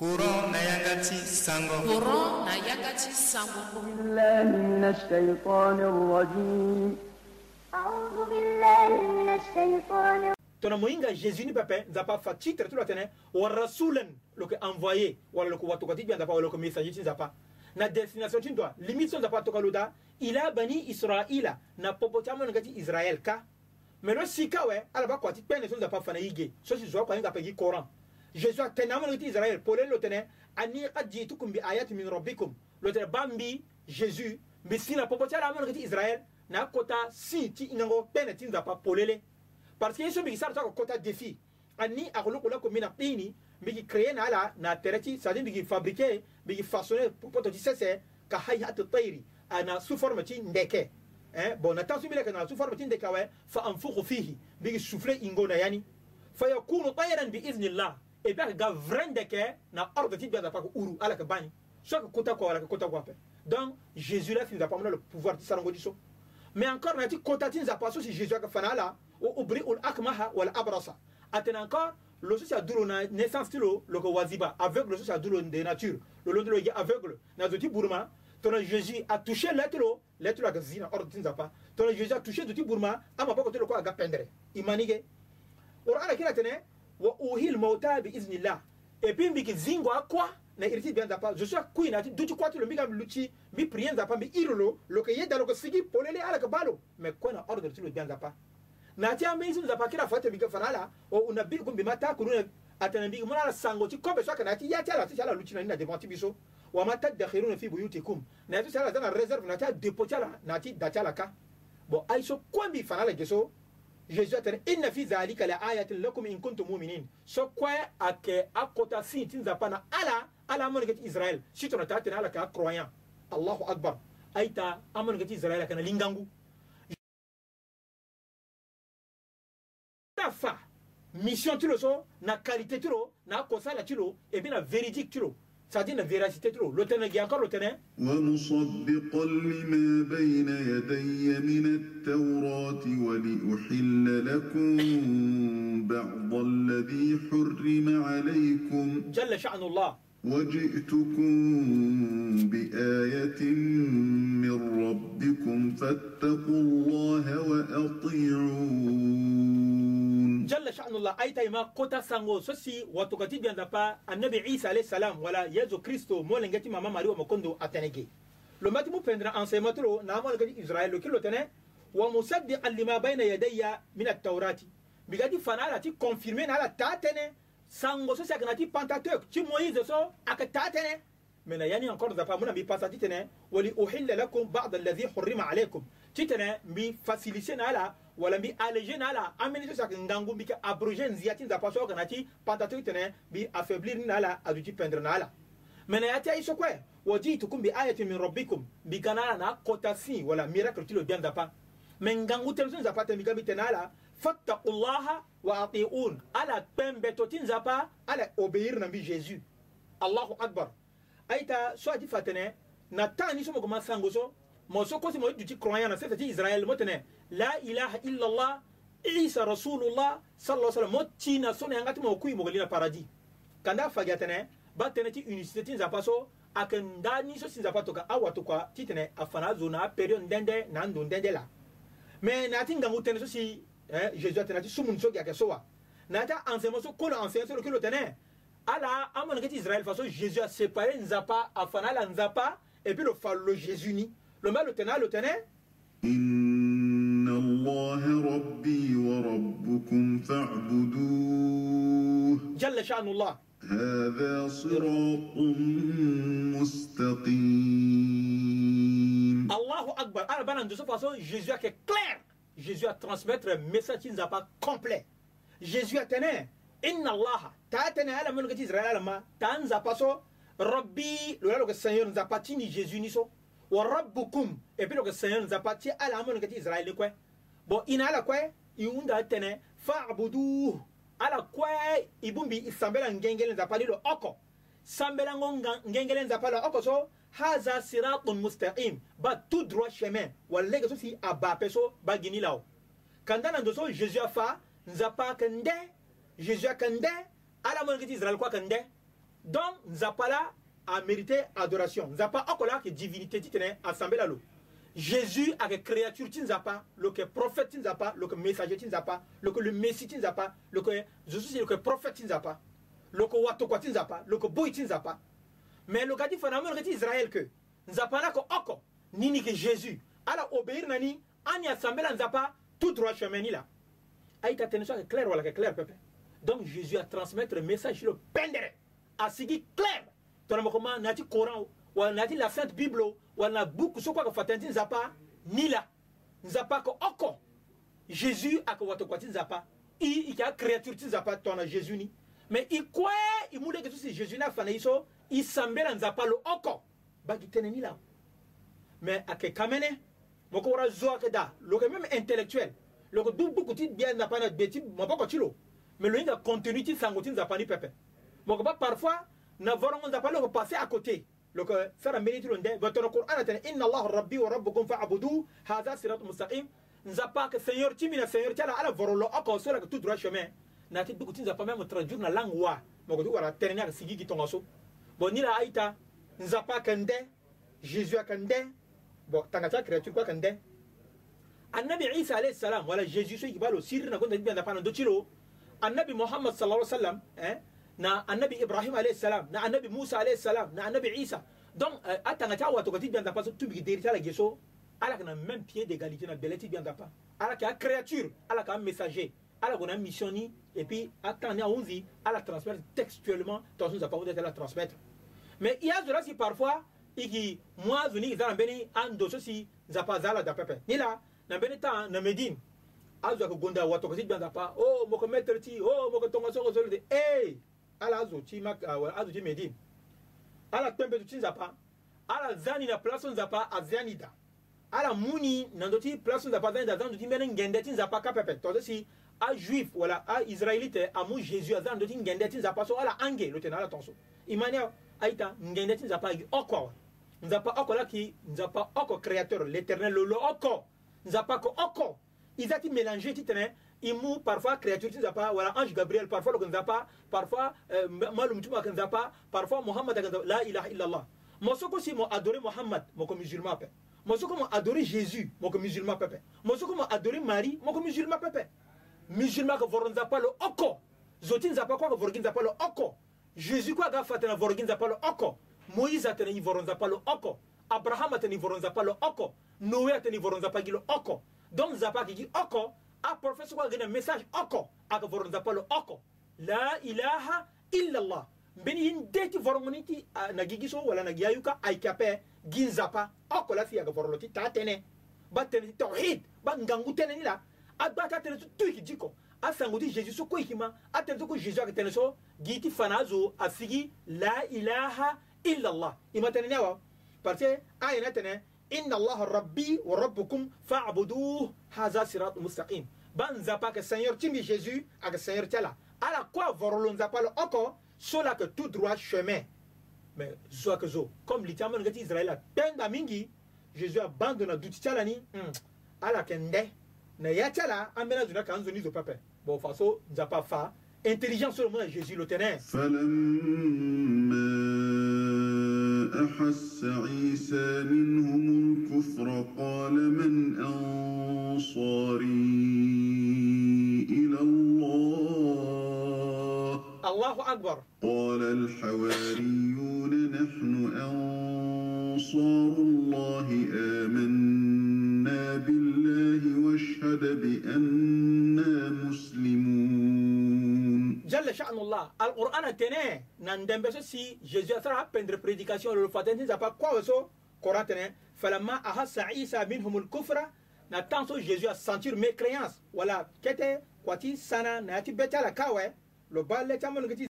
Courant Nayakati Sango. Courant Nayakati Sango. jésus ni pepe nzapa fa titre lo atene wa rasulen loke envoyé wala loke ti bi nzapa wala yeke message ti nzapa na destination ti ndoa limite so nzapa tokaluda ila bani israila na popo ti amolenge nga ti israel ka me lo sika awe ala ba kua ti kpene so nzapa fa na ge so si zo kua ahinga ape gi courant jésus atene amanogiti israel pole lo tene ani kad jitukum bi ayati min rabbikum lo tene ba mbi jésus mbi si na popo ti ala amanogiti israel na kota si ti hingango pene ti nzapa pole le parce que ye so mbi yeke sara ti akokota défi ani akoluku lako mbi na kpini mbi yeke créé na ala na tere ti c'est à dire mbi yeke fabriqué mbi yeke façonné poto ti sese ka hayatu tairi ana sous forme ti ndeke hein? bon na temps so mbi leke na sous forme ti ndeke awe fa anfuku fihi mbi yeke soufflé hingo na ya ni fa yakunu tairan biiznillah e be ga vrain de ke na ordre ti bia da pa uru ala ke bani soit ke kota ko ala ke kota ko ape donc jésus la finza pa mona le pouvoir ti sarango ti so mais encore na ti kota ti nza pa so si jésus ake fana ala o ul akmaha wala abrasa atena encore lo so si aduru na naissance ti lo lo ke waziba aveugle so si aduru de nature lo lo lo ye aveugle na zo ti buruma tongana jésus atouché touché ti lo lɛ ti lo aga zi na ordre ti nzapa tongana jésus atouché zo ti buruma a poko ti lo kue aga pendre e mani ge oro ala kiri atene wa uhil mauta bi iznillah et puis mbiki zingwa kwa na iriti bia nzapa je suis kui nati duti kwatu lo mbika mluchi mbi prier nzapa mbi irolo lo ke yeda lo ke sigi polele ala ke balo mais kwa na ordre tilo bia nzapa nati amezi nzapa kila fate mbika fanala o unabikum bima takuluna atana mbiki mona ala sango ti kobe swaka nati yati ala tishi ala luchi na nina devant ti biso wama tadakhiruna fi buyutikum nati sala tana reserve nati a depot ti ala nati da ti ala ka bon aiso kua mbi fanala ge so jésus atene inna fi zalika la ayatin lakum in kuntum muminin so kue ayeke akota si ti nzapa na ala ala amönige ti israel si tongana taa tene ala yeke acroyant allahu akbar aita amönige ti israel ayeke na lingangu na fa mission ti lo so na qualité ti lo na akosala ti lo e bi na véridique ti lo C'est-à-dire la véracité trop. L'autre, il y a ومصدقا لما بين يدي من التوراة ولأحل لكم بعض الذي حرم عليكم جل شأن الله وجئتكم بآية من ربكم فاتقوا الله وأطيعون jalla sha'nullah ayta ima kota sango sosi watokati bianda pa annabi isa alayhi salam wala yezu kristo mo lengeti mama mari wa makondo atenege lo mati mu pendra enseignement lo na mo lengeti israel lo kilo tene wa musaddiqan lima bayna yadayya min at-taurati bigadi fana la ti confirmer na la ta tene sango sosi akana ti pentateuque ti moïse so aka ta tene mena yani encore zapa muna mbi pasa ti tene wali uhilla lakum ba'd alladhi hurrima alaykum ti tene mbi faciliter na la wala mbi alléger na ala ambeni so saki ngangu mbi ke abroger nzia ti nzapa so oko na ti pantatrik tene mbi affaiblir ni na ala aduti ti pendre na ala me na ya ti aiso kue wa jiitukum bi ayatin min rabbikum mbi ga na ala na akota si wala miracle ti lo bia nzapa me ngangu tënë so nzapa tene mbi ga mbi tene ala fattakullaha wa atiun ala kpe mbeto ti nzapa ala obéir na mbi jésus allahu akbar aita so adi fa tene na taa ni so mogo ma sango so mo so kosi mo duti croyant na sese ti israël mo tene la ilaha illallah isa rasulullah sallallahu alaihi wasallam motina sona yangati mo kuyi mogolina paradis kanda fagia tene ba tene ti unicité ti nzapa so ayeke nda ni so si nzapa toka awa tokua ti tene afana azo na apériode ndende na ando ndende la me na yâ ti ngangu tënë so si eh, jésus atene na ti sumuni so gi ayeke so wa na yâ ti aenseignement so kolo enseigne so lo kiri lo tene ala amondenge ti israël fa so jésus aséparé nzapa afana ala nzapa e puis lo fa lo jésus ni lo mbâ lo tene ala lo tene mm. الله ربي وربكم فاعبدوه جل شأن الله هذا صراط مستقيم الله أكبر أنا بنا ندوسو فاسو جيزو أكي كلير جيزو أترانسمتر ميساتي نزابا كومبلي جيزو أتنى إن الله تاتنى على منك إسرائيل على ما تانزا فاسو ربي لولا لك السيور نزابا تيني جيزو نيسو وربكم إبلو لك السيور نزابا تي على منك إسرائيل لكوين bo ina ala kwe iunda tene fa'buduhu ala kwe ibumbi sambela ngengele nzapalilo oko sambela ngo ngengele nzapala oko so haza siratun mustaqim ba tout droit chemin walege so si abape so ba gini lao kanda na ndo so jésus afa nzapa kende jésus akende ala mo ngiti israel kwa kende donc nzapala a mérité adoration nzapa oko la ke divinité titene asambela lo Jésus avec créature tinzapa, le que prophète tinzapa, le que messager tinzapa, le que le messie tinzapa, le que Jésus le que prophète tinzapa, le que watokwa tinzapa, le que boy tinzapa. Mais le gadi phénomène reti Israël que nzapa na ko oko nini que Jésus ala obéir nani ani asambela nzapa tout droit chemin ni là. Aïta tension que clair wala que clair peuple. Donc Jésus a transmettre le message le pendere ce qui clair. n'a nati Coran ou nati la Sainte Bible wana buku so kue aka fata ti nzapa ni la nzapa aka oko jésus aka wata kua ti nzapa i e yeke acréature ti nzapa tongana jésus ni me e kue e mu lege so si jésus ni afa na ye so e sambe na nzapa lo oko bagi tënë ni la me ayeke ka mene mo kue wara zo ayeke da lo yeke même intellectuel lo yeke dubu buku ti gbia nzapa na gbe ti maboko ti lo me lo hinga contenu ti sango ti nzapa ni pepe mo yeke ba parfois na vorongo nzapa lo yeke passé à côté loko fera mérite londe botoro qur'ana tene inna allah rabbi wa rabbukum fa'budu hadha sirat mustaqim nzapa ke seigneur timina seigneur tiala ala vorolo oko sola ke tout droit chemin nati dugu ti nzapa même traduire na langue wa moko ti wara tere ni ayeke sigi gi tongaso bon ni la aita nzapa ayeke nde jésus ayeke nde bon tanga ti acréature kue ayeke nde annabi isa alayhi salam wala jésus so yeki ba lo siri na kue nzapa na ndö ti lo annabi mohamad sala ai sallam na anabi ibrahim alayhi salam na anabi musa alayhi salam na anabi isa donc euh, atanga ta wato kati bianda pa tout bi derita la geso ala kana même pied d'égalité na beleti bianda pa ala ka créature ala ka messager ala kona mission ni et puis attendez à onzi ala transmettre textuellement dans nous pas la transmettre mais il y a cela si parfois qui moi zuni izala beni ando sosi zapazala da pepe ni la na beni ta na medine azwa ko gonda wato kati bianda pa oh moko mettre ti oh moko tonga so ko solde hey ala azoti ah, azoti medine ala kpembetu ti nzapa ala zani na place so nzapa azani da ala mu ni na ndö ti place so nzapa azani da azani ndö ti mbeni ngende ti nzapa kapepe tongaso si ajuif wala aisraélite amu jésus aza na ndö ti ngende ti nzapa so ala ange lo tene ala tongaso e mani aita ngende ti nzapa ayeke oko awe nzapa oko la yeke nzapa oko créateur l'éternel lo lo oko nzapa yeke oko ils ont mélangé titre imu parfois créature tu pas voilà ange gabriel parfois le pas, parfois malum tu ma pas, parfois mohammed la ilaha illallah mo soko si mo adorer mohammed mo comme musulman pe mo soko mo adorer jésus mo comme musulman pe mo soko mo adorer marie mo comme musulman pe musulman que vous pas le oko zoti nzapa ko vous pas le oko jésus quoi ga vous voron pas le oko moïse atena vous pas le oko abraham atena vous pas le oko noé atena vous pas le oko donc nzapa akiki oko aprofet soko agena message oko aka voro nzapalo oko la ilaha illallah mbeni yin de ti vorongoni ti na gi gi so wala na gi ayuka ayeke ape gi nzapa oko la si aga voro lo ti taa tënë ba tene ti tawhid ba ngangu tënë ni la agba ti atënë so tu yeke diko asango ti jésus so kue yeke ma atënë so kue jésus ayeke tene so gi ti fa na azo asigi la ilaha illallah e ma tënë ni awa parce que ayeni atene inna allah rabbi wa rabbukum fa'buduh haza sirat mustaqim ban zapa que seigneur timi jésus ak seigneur tiala ala quoi vorlon zapa le encore cela que tout droit chemin mais soit que zo comme l'Italien ngati israël penda mingi jésus hmm. la duti tiala ni ala kende ne ya tiala amena zuna kan zoni zo papa bon façon nzapa fa intelligence seulement jésus le ténèbre أحس عيسى منهم الكفر قال من أنصاري إلى الله الله أكبر قال الحواريون نحن أنصار الله آمنا بالله واشهد بأننا مسلمون jalla sha'nullah al-qur'an nan dembe so si jésus atara pendre prédication le fatenti quoi kwa so koran tene falamma ahassa isa minhum al-kufra na ce jésus a sentir mes créances, voilà, kete kwati sana na ti betala kawe bal le tamon